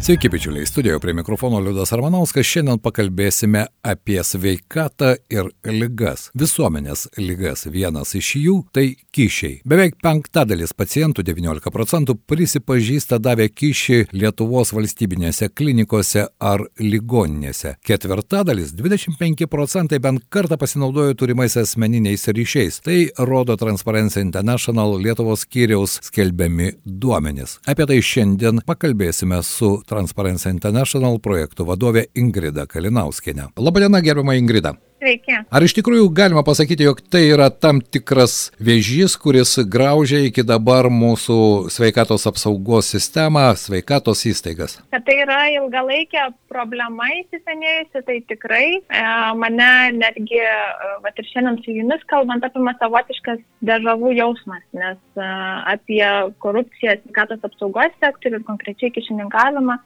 Sveiki, bičiuliai, studijoje prie mikrofono Liudas Armanauskas. Šiandien pakalbėsime apie sveikatą ir lygas. Visuomenės lygas. Vienas iš jų - tai kyšiai. Beveik penktadalis pacientų, 19 procentų, prisipažįsta davę kyšį Lietuvos valstybinėse klinikose ar ligoninėse. Ketvirtadalis, 25 procentai bent kartą pasinaudojo turimais asmeniniais ryšiais. Tai rodo Transparency International Lietuvos skyriaus skelbiami duomenys. Apie tai šiandien pakalbėsime su Transparency International projektų vadovė Ingrida Kalinauskienė. Labadiena, gerbama Ingrida. Sveiki. Ar iš tikrųjų galima pasakyti, jog tai yra tam tikras vėžys, kuris graužia iki dabar mūsų sveikatos apsaugos sistemą, sveikatos įstaigas? Kad tai yra ilgalaikė problema įsisenėjusi, tai tikrai e, mane netgi, e, va ir šiandien su jumis kalbant, apima savotiškas dežavų jausmas, nes e, apie korupciją sveikatos apsaugos sektorių ir konkrečiai kišininkavimą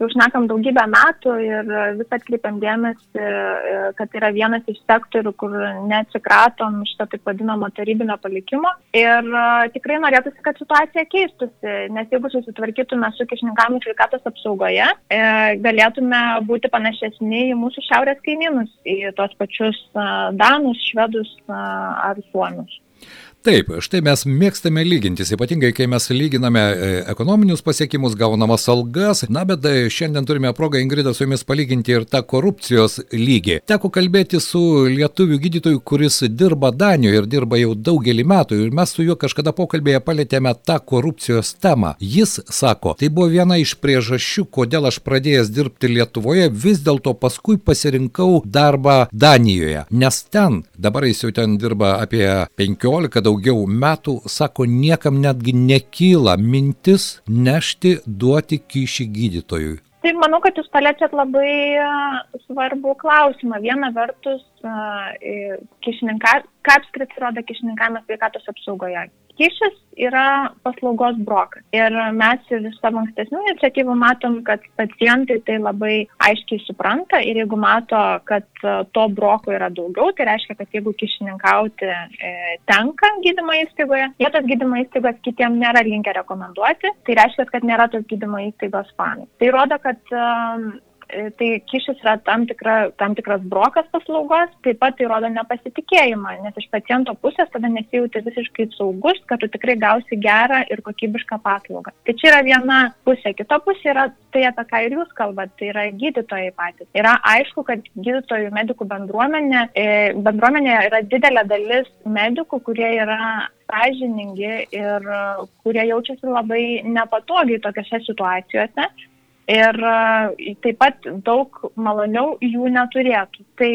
jau šnekam daugybę metų ir vis atkreipiam dėmesį, e, kad yra vienas iš sektorių, kur neatsikratom šito taip vadinamo tarybinio palikimo. Ir e, tikrai norėtųsi, kad situacija keistusi, nes jeigu susitvarkytume su kišininkavimu sveikatos apsaugoje, e, galėtume būti panašesni į mūsų šiaurės kaimynus, į tos pačius Danus, Švedus ar Suomius. Taip, štai mes mėgstame lygintis, ypatingai kai mes lyginame e, ekonominius pasiekimus, gaunamas algas. Na, bet e, šiandien turime progą, Ingrida, su jumis palyginti ir tą korupcijos lygį. Teko kalbėti su lietuvių gydytoju, kuris dirba Danijoje ir dirba jau daugelį metų. Ir mes su juo kažkada pokalbėje palėtėme tą korupcijos temą. Jis sako, tai buvo viena iš priežasčių, kodėl aš pradėjęs dirbti Lietuvoje, vis dėlto paskui pasirinkau darbą Danijoje. Nes ten, dabar jis jau ten dirba apie 15 daugiau metų, sako, niekam netgi nekyla mintis nešti, duoti kyšį gydytojui. Tai manau, kad jūs paliečiat labai svarbų klausimą. Viena vertus, kišininką, ką apskritai rodo kišininkavimas sveikatos apsaugoje kyšis yra paslaugos brokas. Ir mes iš savo ankstesnių iniciatyvų matom, kad pacientai tai labai aiškiai supranta ir jeigu mato, kad e, to broko yra daugiau, tai reiškia, kad jeigu kišininkauti e, tenka gydymo įstaigoje, jie tas gydymo įstaigos kitiem nėra linkę rekomenduoti, tai reiškia, kad nėra tos gydymo įstaigos fanai. Tai rodo, kad e, tai kišis yra tam, tikra, tam tikras brokas paslaugos, taip pat tai rodo nepasitikėjimą, nes iš paciento pusės tada nesijauti visiškai saugus, kad tu tikrai gausi gerą ir kokybišką paslaugą. Tai čia yra viena pusė. Kita pusė yra tai, apie ką ir jūs kalbate, tai yra gydytojai patys. Yra aišku, kad gydytojų medikų bendruomenė, e, bendruomenė yra didelė dalis medikų, kurie yra sąžiningi ir kurie jaučiasi labai nepatogiai tokiose situacijose ir e, taip pat daug maloniau jų neturėtų. Tai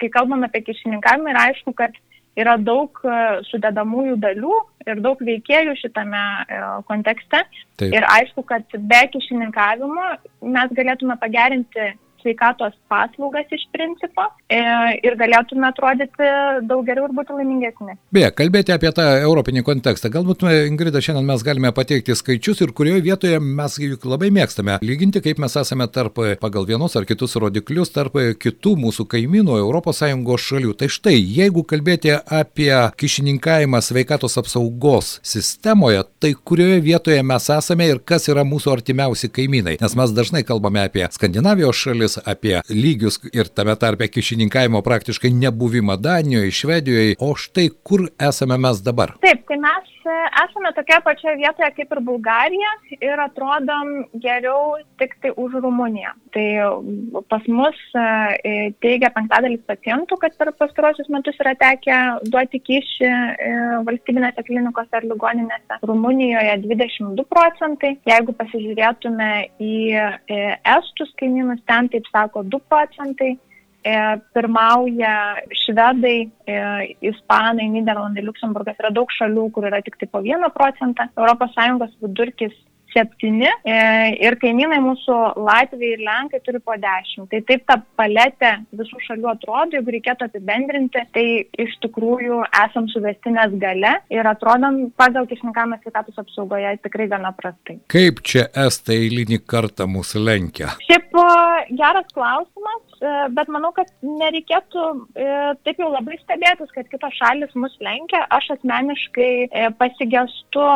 kai kalbame apie kišininkavimą, yra aišku, kad yra daug e, sudedamųjų dalių ir daug veikėjų šitame e, kontekste. Taip. Ir aišku, kad be kišininkavimo mes galėtume pagerinti sveikatos paslaugas iš principo e, ir galėtume atrodyti daug geriau ir būti laimingesni. Beje, kalbėti apie tą europinį kontekstą. Galbūt, Ingrida, šiandien mes galime pateikti skaičius ir kurioje vietoje mes juk labai mėgstame lyginti, kaip mes esame tarp pagal vienus ar kitus rodiklius, tarp kitų mūsų kaimynų ES šalių. Tai štai, jeigu kalbėti apie kišininkavimą sveikatos apsaugos sistemoje, tai kurioje vietoje mes esame ir kas yra mūsų artimiausi kaimynai. Nes mes dažnai kalbame apie Skandinavijos šalis, kalbėdamas apie lygius ir tame tarpe kišininkavimo praktiškai nebuvimą Danijoje, Švedijoje, o štai kur esame mes dabar? Taip, tai mes e, esame tokia pačioje vietoje kaip ir Bulgarija ir atrodom geriau tik tai už Rumuniją. Tai pas mus e, teigia penktadalis pacientų, kad per pastarosius metus yra tekę duoti kyšį e, valstybinėse klinikose ar ligoninėse. Rumunijoje 22 procentai. Jeigu pasižiūrėtume į estus kaimynus, ten taip sako 2 procentai. Pirmauja švedai, ispanai, Niderlandai, Luksemburgas. Yra daug šalių, kur yra tik tai po 1 procentą. ES vidurkis septyni e, ir kaimynai mūsų Latvijai ir Lenkai turi po dešimt. Tai taip ta paletė visų šalių atrodo, jeigu reikėtų apibendrinti, tai iš tikrųjų esam suvestinės gale ir atrodom pagal kišninkavimą sveikatos apsaugoje tikrai gana prastai. Kaip čia estai eilinį kartą mūsų lenkia? Šiaip geras klausimas, e, bet manau, kad nereikėtų e, taip jau labai stebėtis, kad kitos šalis mus lenkia. Aš asmeniškai e, pasigestu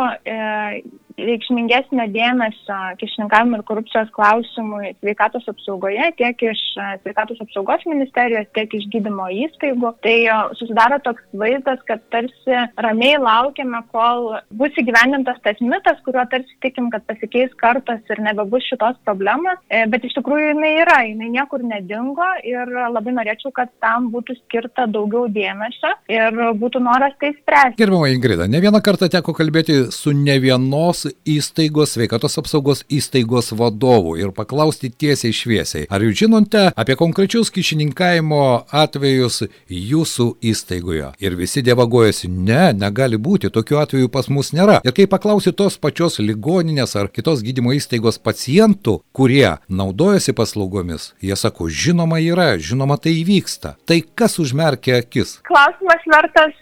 reikšmingesnio dėmesio kišininkavimo ir korupcijos klausimui sveikatos apsaugoje, tiek iš sveikatos apsaugos ministerijos, tiek iš gydymo įstaigų. Tai susidaro toks vaizdas, kad tarsi ramiai laukiame, kol bus įgyvendintas tas mitas, kuriuo tarsi tikim, kad pasikeis kartos ir nebebus šitos problemos, e, bet iš tikrųjų jinai yra, jinai niekur nedingo ir labai norėčiau, kad tam būtų skirta daugiau dėmesio ir būtų noras tai spręsti. Gerbama Ingrida, ne vieną kartą teko kalbėti su ne vienos įstaigos, sveikatos apsaugos įstaigos vadovų ir paklausti tiesiai šviesiai, ar jūs žinote apie konkrečius kišininkavimo atvejus jūsų įstaigoje. Ir visi dievagojasi, ne, negali būti, tokių atvejų pas mus nėra. Ir kai paklausi tos pačios ligoninės ar kitos gydymo įstaigos pacientų, kurie naudojasi paslaugomis, jie sako, žinoma yra, žinoma tai įvyksta. Tai kas užmerkia akis? Klausimas vertas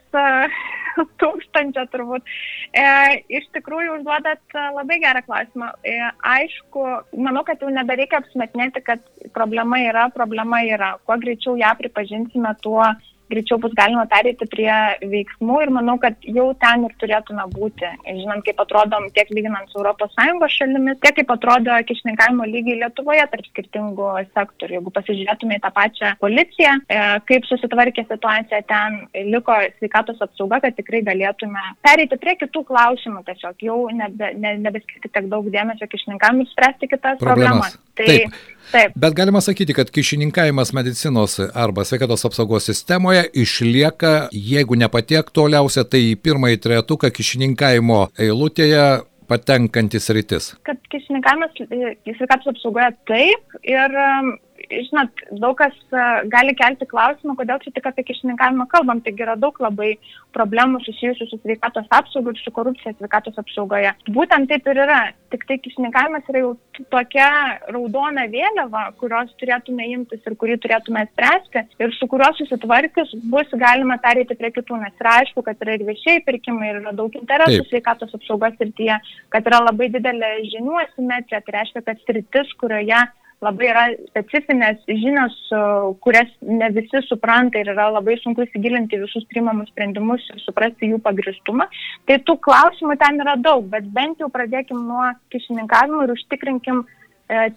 tūkstančio turbūt. E, iš tikrųjų užduodat e, labai gerą klausimą. E, aišku, manau, kad jau nebereikia apsmetinėti, kad problema yra, problema yra. Kuo greičiau ją pripažinsime, tuo greičiau bus galima pereiti prie veiksmų ir manau, kad jau ten ir turėtume būti. Žinant, kaip atrodom tiek lyginant su ES šalimis, tiek kaip atrodo kišininkavimo lygiai Lietuvoje tarp skirtingų sektorių. Jeigu pasižiūrėtume į tą pačią policiją, e, kaip susitvarkė situacija ten, liko sveikatos apsauga, kad tikrai galėtume pereiti prie kitų klausimų, tiesiog jau nebe, ne, nebeskirti tiek daug dėmesio kišininkavimui spręsti kitas problemas. problemas. Tai, Taip. Taip. Bet galima sakyti, kad kišininkavimas medicinos arba sveikatos apsaugos sistemoje išlieka, jeigu ne pati aktualiausia, tai į pirmąjį trejetuką kišininkavimo eilutėje patenkantis rytis. Kad kišininkavimas į sveikatos apsaugoje taip ir žinot, daug kas e, gali kelti klausimą, kodėl čia tik apie kišininkavimą kalbam, taigi yra daug labai problemų susijusių su sveikatos apsauga ir su korupcija sveikatos apsaugoje. Būtent taip ir yra, tik tai kišininkavimas yra jau tokia raudona vėliava, kurios turėtume imtis ir kurį turėtume spręsti ir su kuriuo susitvarkius bus galima perėti prie kitų, nes yra aišku, kad yra ir viešiai pirkimai ir yra daug interesų taip. sveikatos apsaugos srityje, kad yra labai didelė žinių asimetrija, tai reiškia, kad sritis, kurioje labai yra specifinės žinios, kurias ne visi supranta ir yra labai sunku įsigilinti visus priimamus sprendimus ir suprasti jų pagristumą. Tai tų klausimų ten yra daug, bet bent jau pradėkim nuo kišininkavimo ir užtikrinkim E,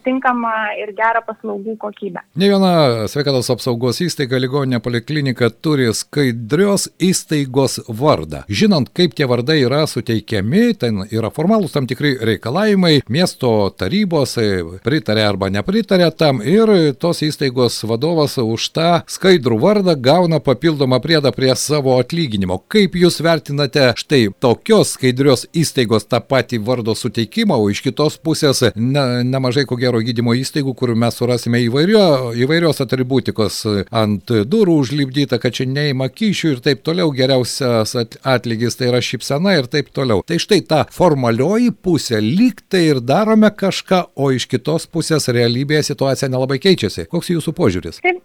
tinkamą ir gerą paslaugų kokybę. Ne viena sveikatos apsaugos įstaiga, ligoninė poliklinika turi skaidrios įstaigos vardą. Žinant, kaip tie vardai yra suteikiami, ten yra formalūs tam tikri reikalavimai, miesto tarybos e, pritarė arba nepritarė tam ir tos įstaigos vadovas už tą skaidrų vardą gauna papildomą priedą prie savo atlyginimo. Kaip jūs vertinate štai tokios skaidrios įstaigos tą patį vardo suteikimą, o iš kitos pusės ne, nemažai nemažai, ko gero, gydymo įstaigų, kur mes surasime įvairio, įvairios atributikos ant durų užlipdyta, kad čia neima kyšių ir taip toliau, geriausias atlygis tai yra šypsena ir taip toliau. Tai štai ta formalioji pusė, lyg tai ir darome kažką, o iš kitos pusės realybėje situacija nelabai keičiasi. Koks jūsų požiūris? Taip,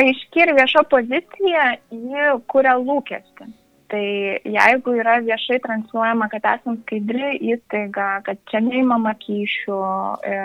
aiški ir vieša pozicija, ji kuria lūkestį. Tai jeigu yra viešai transliuojama, kad esam skaidri įstaiga, kad čia neįmama kyšių, e,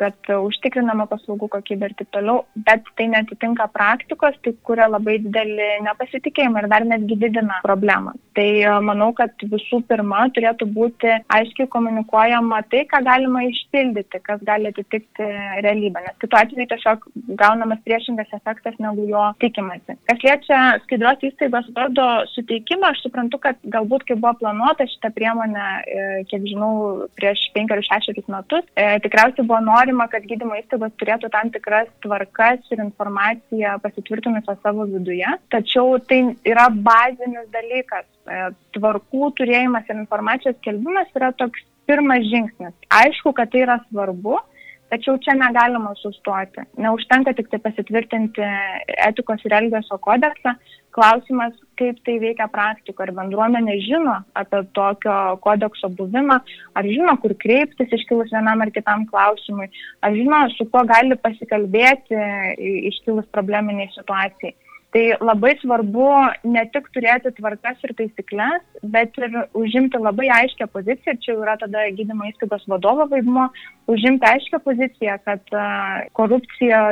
kad užtikrinama paslaugų kokybė ir taip toliau, bet tai netitinka praktikos, tai kuria labai didelį nepasitikėjimą ir dar netgi didina problemą. Tai e, manau, kad visų pirma turėtų būti aiškiai komunikuojama tai, ką galima išpildyti, kas gali atitikti realybę, nes kitu atveju tiesiog gaunamas priešingas efektas, negu jo tikimasi. Kas liečia skaidros įstaigos vardo suteikimą, aš suprantu, kad galbūt, kai buvo planuota šitą priemonę, e, kiek žinau, prieš penkerius šešerius metus, e, tikriausiai buvo norima, kad gydymo įstaigos turėtų tam tikras tvarkas ir informaciją pasitvirtinusią savo viduje. Tačiau tai yra bazinis dalykas. E, tvarkų turėjimas ir informacijos kelbimas yra toks pirmas žingsnis. Aišku, kad tai yra svarbu, Tačiau čia negalima sustoti. Neužtenka tik tai pasitvirtinti etikos ir elgesio kodeksą. Klausimas, kaip tai veikia praktikoje. Ar bendruomenė žino apie tokio kodekso buvimą, ar žino, kur kreiptis iškilus vienam ar kitam klausimui, ar žino, su kuo gali pasikalbėti iškilus probleminiai situacijai. Tai labai svarbu ne tik turėti tvarkas ir taisyklės, bet ir užimti labai aiškę poziciją, čia yra tada gydymo įstaigos vadovo vaidmo, užimti aiškę poziciją, kad korupcija,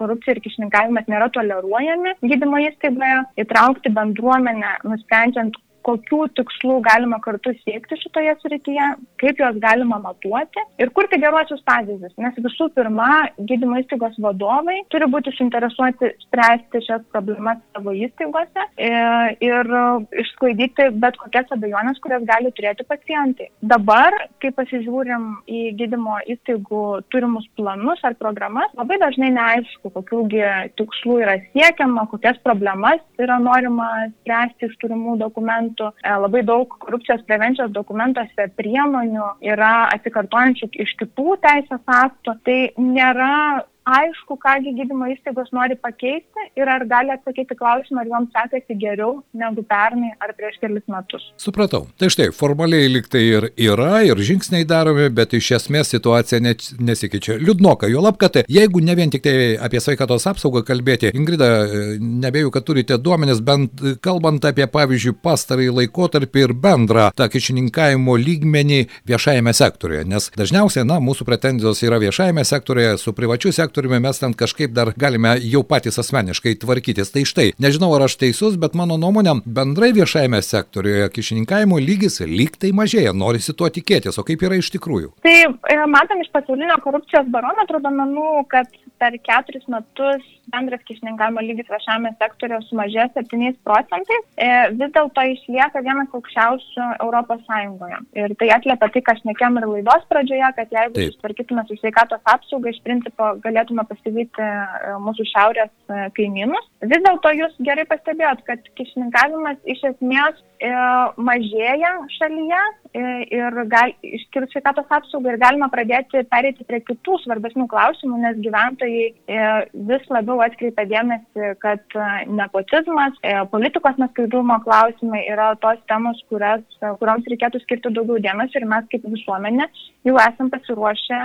korupcija ir kišininkavimas nėra toleruojami gydymo įstaigoje, įtraukti bendruomenę, nusprendžiant, kokių tikslų galima kartu siekti šitoje srityje, kaip juos galima matuoti ir kurti geruosius pavyzdžius. Nes visų pirma, gydymo įstaigos vadovai turi būti suinteresuoti spręsti šias problemas savo įstaigose ir, ir išsklaidyti bet kokias abejonės, kurias gali turėti pacientai. Dabar, kai pasižiūrim į gydymo įstaigų turimus planus ar programas, labai dažnai neaišku, kokiųgi tikslų yra siekiama, kokias problemas yra norima spręsti iš turimų dokumentų dokumentų, e, labai daug korupcijos prevencijos dokumentuose priemonių yra atsikartojančių iš kitų teisės aktų. Tai nėra aišku, kągi gydymo įstaigos nori pakeisti ir ar gali atsakyti klausimą, ar joms sekasi geriau negu pernai ar prieš kelis metus. Supratau. Tai štai, formaliai liktai ir yra, ir žingsniai daromi, bet iš esmės situacija nesikeičia. Liūdnoka, jo lab, kad jeigu ne vien tik tai apie sveikatos apsaugą kalbėti, Ingrida, nebėjau, kad turite duomenis, bent kalbant apie, pavyzdžiui, pastarąjį laikotarpį ir bendrą tą kišininkavimo lygmenį viešajame sektoriuje, nes dažniausiai, na, mūsų pretenzijos yra viešajame sektoriuje, su privačiu sektoriuje sektoriumi mes ten kažkaip dar galime jau patys asmeniškai tvarkytis. Tai štai, nežinau ar aš teisus, bet mano nuomonė, bendrai viešajame sektoriuje kišininkavimo lygis lyg tai mažėja, norisi tuo tikėtis, o kaip yra iš tikrųjų? Tai e, matom iš pasaulinio korupcijos barometro duomenų, kad per keturis metus bendras kišininkavimo lygis viešame sektoriuje sumažėjo 7 procentais, e, vis dėlto išlieka vienas aukščiausių Europos Sąjungoje. Ir tai atliepia tai, ką aš nekėm ir laidos pradžioje, kad jeigu susitvarkytume su sveikatos apsauga, iš principo galėtume pasivyti e, mūsų šiaurės e, kaimynus. Vis dėlto jūs gerai pastebėjot, kad kišininkavimas iš esmės mažėja šalyje ir gal, išskyrus sveikatos apsaugą ir galima pradėti pereiti prie kitų svarbesnių klausimų, nes gyventojai vis labiau atkreipia dėmesį, kad nepotizmas, politikos neskaidrumo klausimai yra tos temos, kurias, kuriams reikėtų skirti daugiau dėmesio ir mes kaip visuomenė jau esam pasiruošę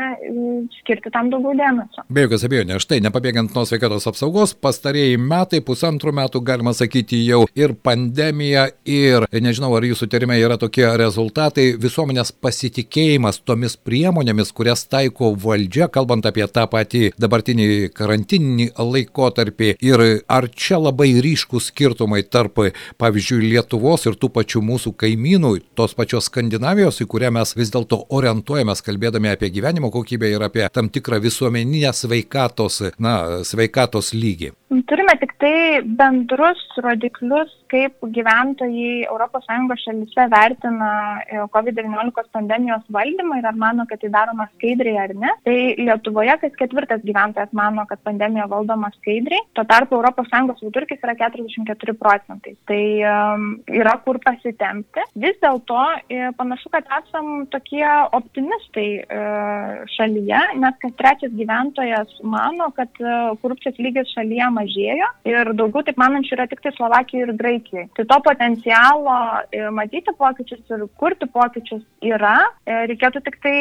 skirti tam daugiau dėmesio. Be jokios abejonės, štai nepabėgant nuo sveikatos apsaugos, pastarėjai metai, pusantrų metų, galima sakyti, jau ir pandemija, ir nežinau, ar jūsų terime yra tokie rezultatai, visuomenės pasitikėjimas tomis priemonėmis, kurias taiko valdžia, kalbant apie tą patį dabartinį karantininį laikotarpį. Ir ar čia labai ryškus skirtumai tarp, pavyzdžiui, Lietuvos ir tų pačių mūsų kaimynų, tos pačios Skandinavijos, į kurią mes vis dėlto orientuojamės, kalbėdami apie gyvenimo kokybę ir apie tam tikrą visuomeninę sveikatos, na, sveikatos lygį? Turime tik tai bendrus rodiklius, kaip gyventojai ES šalyse vertina e, COVID-19 pandemijos valdymą ir ar mano, kad tai daroma skaidriai ar ne. Tai Lietuvoje kas ketvirtas gyventojas mano, kad pandemija valdoma skaidriai, tuo tarpu ES vidurkis yra 44 procentai. Tai um, yra kur pasitempti. Vis dėlto e, panašu, kad esam tokie optimistai e, šalyje, nes kas trečias gyventojas mano, kad e, korupcijos lygis šalyje mažėjo ir daugiau taip manančių yra tik tai Slovakijoje ir Graikijoje. Tai to potencialo matyti pokyčius ir kurti pokyčius yra, reikėtų tik tai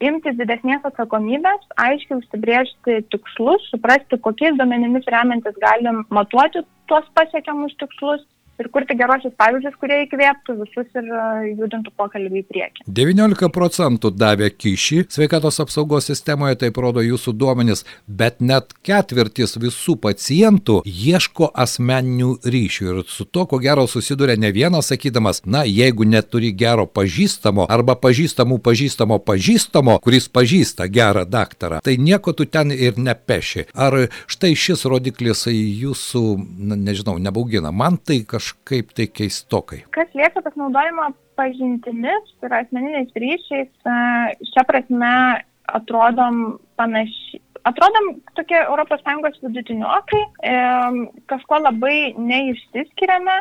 imtis didesnės atsakomybės, aiškiai užsibriežti tikslus, suprasti, kokiais duomenimis remiantis galim matuoti tuos pasiekiamus tikslus ir kurti gerosius pavyzdžius, kurie įkvėptų visus ir e, judintų pokalbį į priekį. 19 procentų davė kyšį sveikatos apsaugos sistemoje, taip rodo jūsų duomenys, bet net ketvirtis visų pacientų ieško asmeninių ryšių ir su to, ko gero, susiduria ne vienas sakydamas, na, jeigu neturi gero pažįstamo arba pažįstamų pažįstamo pažįstamo, kuris pažįsta gerą daktarą, tai nieko tu ten ir nepeši. Ar štai šis rodiklis jūsų, na, nežinau, nebaugina? Man tai kažkaip kažkaip tai keistokai. Kas liečia pasinaudojimą pažintimis ir asmeniniais ryšiais, e, šią prasme atrodom panašiai. Atrodom tokie ES vidutiniokai, e, kažko labai neišsiskiriame,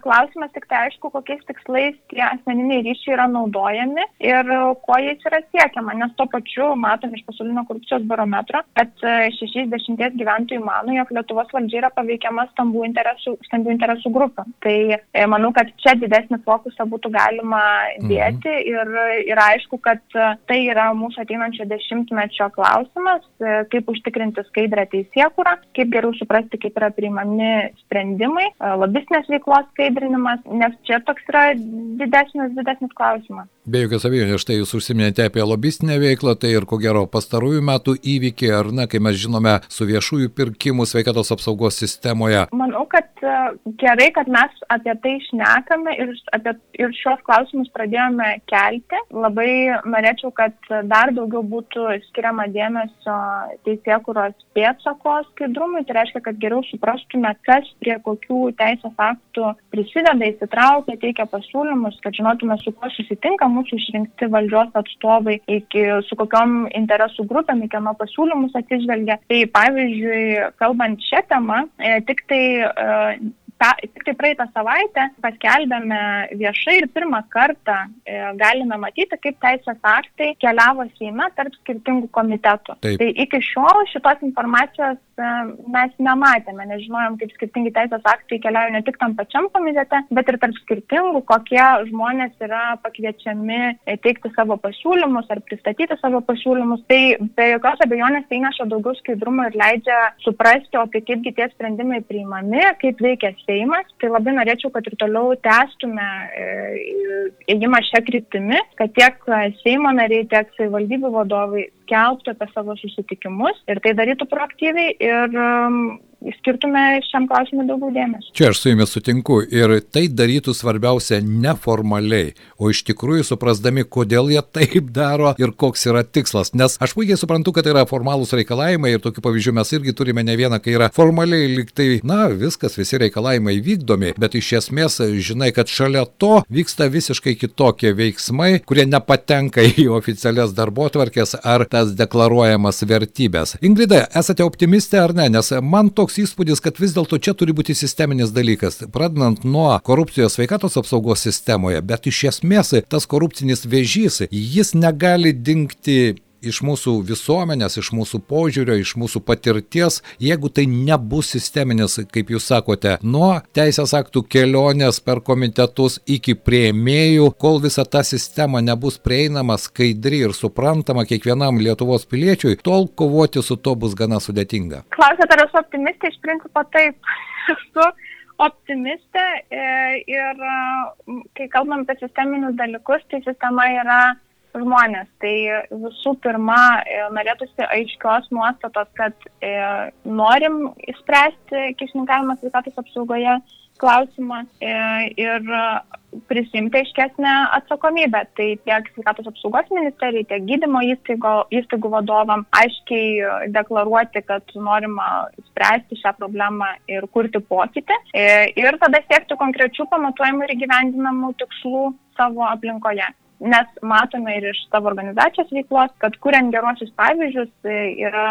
klausimas tik tai aišku, kokiais tikslais tie asmeniniai ryšiai yra naudojami ir kuo jais yra siekiama, nes tuo pačiu matom iš pasaulinio korupcijos barometro, kad 60 e, gyventojų mano, jog Lietuvos valdžia yra paveikiama stambių interesų, stambių interesų grupė. Tai e, manau, kad čia didesnį fokusą būtų galima mhm. dėti mhm. ir, ir aišku, kad tai yra mūsų ateinančio dešimtmečio klausimas, kaip užtikrinti skaidrę teisėkurą, kaip geriau suprasti, kaip yra priimami sprendimai, lobistinės veiklos skaidrinimas, nes čia toks yra didesnis, didesnis klausimas. Be jokios abejonės, štai jūs užsiminėte apie lobistinę veiklą, tai ir ko gero pastarųjų metų įvykiai, ar ne, kai mes žinome su viešųjų pirkimų sveikatos apsaugos sistemoje. Manau, kad e, gerai, kad mes apie tai šnekame ir, apie, ir šios klausimus pradėjome kelti. Labai norėčiau, kad dar daugiau būtų skiriama dėmesio teisėkuros pėtsakos skaidrumui, tai reiškia, kad geriau suprastume, kas prie kokių teisės aktų prisideda, įsitraukia, teikia pasiūlymus, kad žinotume, su kuo susitinka mūsų išrinkti valdžios atstovai, iki su kokiam interesų grupėm, į kieno pasiūlymus atsižvelgia. Tai pavyzdžiui, kalbant šią temą, e, tik tai e, ta, tik tai praeitą savaitę paskelbėme viešai ir pirmą kartą e, galime matyti, kaip teisės aktai keliavo Seime tarp skirtingų komitetų. Taip. Tai iki šiol šitos informacijos mes nematėme, nežinojom, kaip skirtingi teisės aktai keliauja ne tik tam pačiam komitete, bet ir tarp skirtingų, kokie žmonės yra pakviečiami e, teikti savo pasiūlymus ar pristatyti savo pasiūlymus. Tai be jokios abejonės tai neša daugiau skaidrumo ir leidžia suprasti, o tai kaipgi tie sprendimai priimami, kaip veikia Seimas, tai labai norėčiau, kad ir toliau tęstume e, ėjimą šią kryptimį, kad tiek Seimo nariai, tiek savivaldybių vadovai skelbtų apie savo susitikimus ir tai darytų proaktyviai ir um, skirtume šiam klausimui daugiau dėmesio. Čia aš su jumis sutinku ir tai darytų svarbiausia neformaliai, o iš tikrųjų suprasdami, kodėl jie taip daro ir koks yra tikslas. Nes aš puikiai suprantu, kad tai yra formalūs reikalavimai ir tokių pavyzdžių mes irgi turime ne vieną, kai yra formaliai liktai, na, viskas, visi reikalavimai vykdomi, bet iš esmės žinai, kad šalia to vyksta visiškai kitokie veiksmai, kurie nepatenka į oficialias darbo tvarkės ar tas deklaruojamas vertybės. Ingrida, esate optimistė ar ne? Nes man toks toks įspūdis, kad vis dėlto čia turi būti sisteminis dalykas, pradedant nuo korupcijos sveikatos apsaugos sistemoje, bet iš esmės tas korupcinis vėžys, jis negali dingti iš mūsų visuomenės, iš mūsų požiūrio, iš mūsų patirties, jeigu tai nebus sisteminis, kaip jūs sakote, nuo teisės aktų kelionės per komitetus iki prieimėjų, kol visa ta sistema nebus prieinama, skaidri ir suprantama kiekvienam Lietuvos piliečiui, tol kovoti su to bus gana sudėtinga. Klausėte, ar esu optimistė, iš principo taip. Esu optimistė e, ir kai kalbam apie sisteminius dalykus, tai sistema yra žmonės. Tai visų pirma, e, norėtųsi aiškios nuostatos, kad e, norim įspręsti kišininkavimą sveikatos apsaugoje klausimą e, ir prisimti aiškesnę atsakomybę. Tai tiek sveikatos apsaugos ministerijai, tiek gydymo įstaigo, įstaigų vadovam aiškiai deklaruoti, kad norima spręsti šią problemą ir kurti pokytį. E, ir tada siekti konkrečių pamatuojamų ir gyvendinamų tikslų savo aplinkoje nes matome ir iš savo organizacijos veiklos, kad kuriant geruosius pavyzdžius e, yra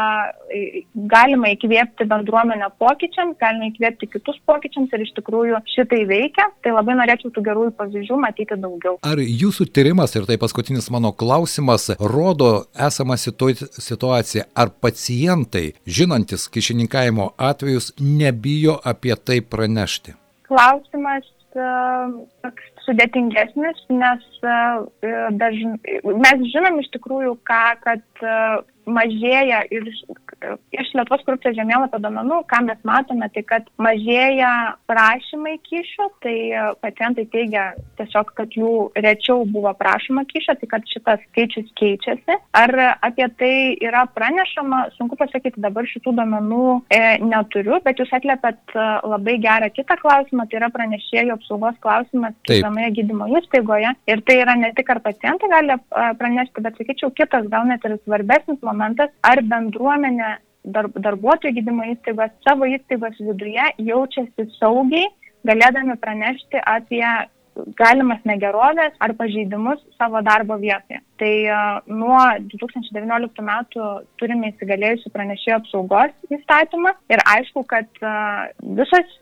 e, galima įkvėpti bendruomenę pokyčiams, galima įkvėpti kitus pokyčiams ir iš tikrųjų šitai veikia. Tai labai norėčiau tų gerųjų pavyzdžių matyti daugiau. Ar jūsų tyrimas ir tai paskutinis mano klausimas rodo esamą situaciją, ar pacientai, žinantis kišininkavimo atvejus, nebijo apie tai pranešti? Klausimas toks sudėtingesnis, nes dažn... mes žinom iš tikrųjų, ką, kad mažėja ir iš Lietuvos korupcijos žemėlapio domenų, ką mes matome, tai kad mažėja prašymai kyšio, tai pacientai teigia tiesiog, kad jų rečiau buvo prašoma kyšio, tai kad šitas skaičius keičiasi. Ar apie tai yra pranešama, sunku pasakyti, dabar šitų domenų e, neturiu, bet jūs atlėpėt e, labai gerą kitą klausimą, tai yra pranešėjų apsaugos klausimas kiekvienoje gydymo įstaigoje. Ir tai yra ne tik ar pacientai gali e, pranešti, bet sakyčiau, kitas gal net ir svarbesnis momentas, ar bendruomenė darb, darbuotojų gydymo įstaigos savo įstaigos viduje jaučiasi saugiai, galėdami pranešti apie galimas negerovės ar pažeidimus savo darbo vietoje. Tai nuo 2019 metų turime įsigalėjusi pranešėjo apsaugos įstatymą ir aišku, kad visos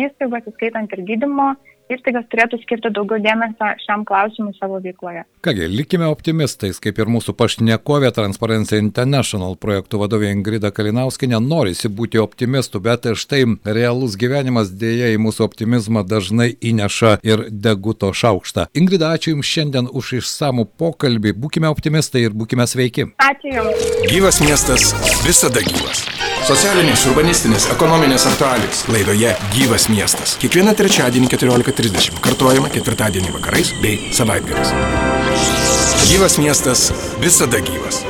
įstaigos, įskaitant ir gydimo, įstaigas turėtų skirti daugiau dėmesio šiam klausimui savo veikloje. Kągi, likime optimistais, kaip ir mūsų pašnekovė Transparency International projektų vadovė Ingrida Kalinauskinė, norisi būti optimistų, bet štai realus gyvenimas dėja į mūsų optimizmą dažnai įneša ir deguto šaukštą. Ingrida, ačiū Jums šiandien už išsamų pokalbį, būkime optimistai ir būkime sveiki. Ačiū Jums. Gyvas miestas visada gyvas. Socialinės, urbanistinės, ekonominės aktualijos laidoje Gyvas miestas. Kiekvieną trečiadienį 14.30 kartuojama ketvirtadienį vakarais bei savaitgaliais. Gyvas miestas visada gyvas.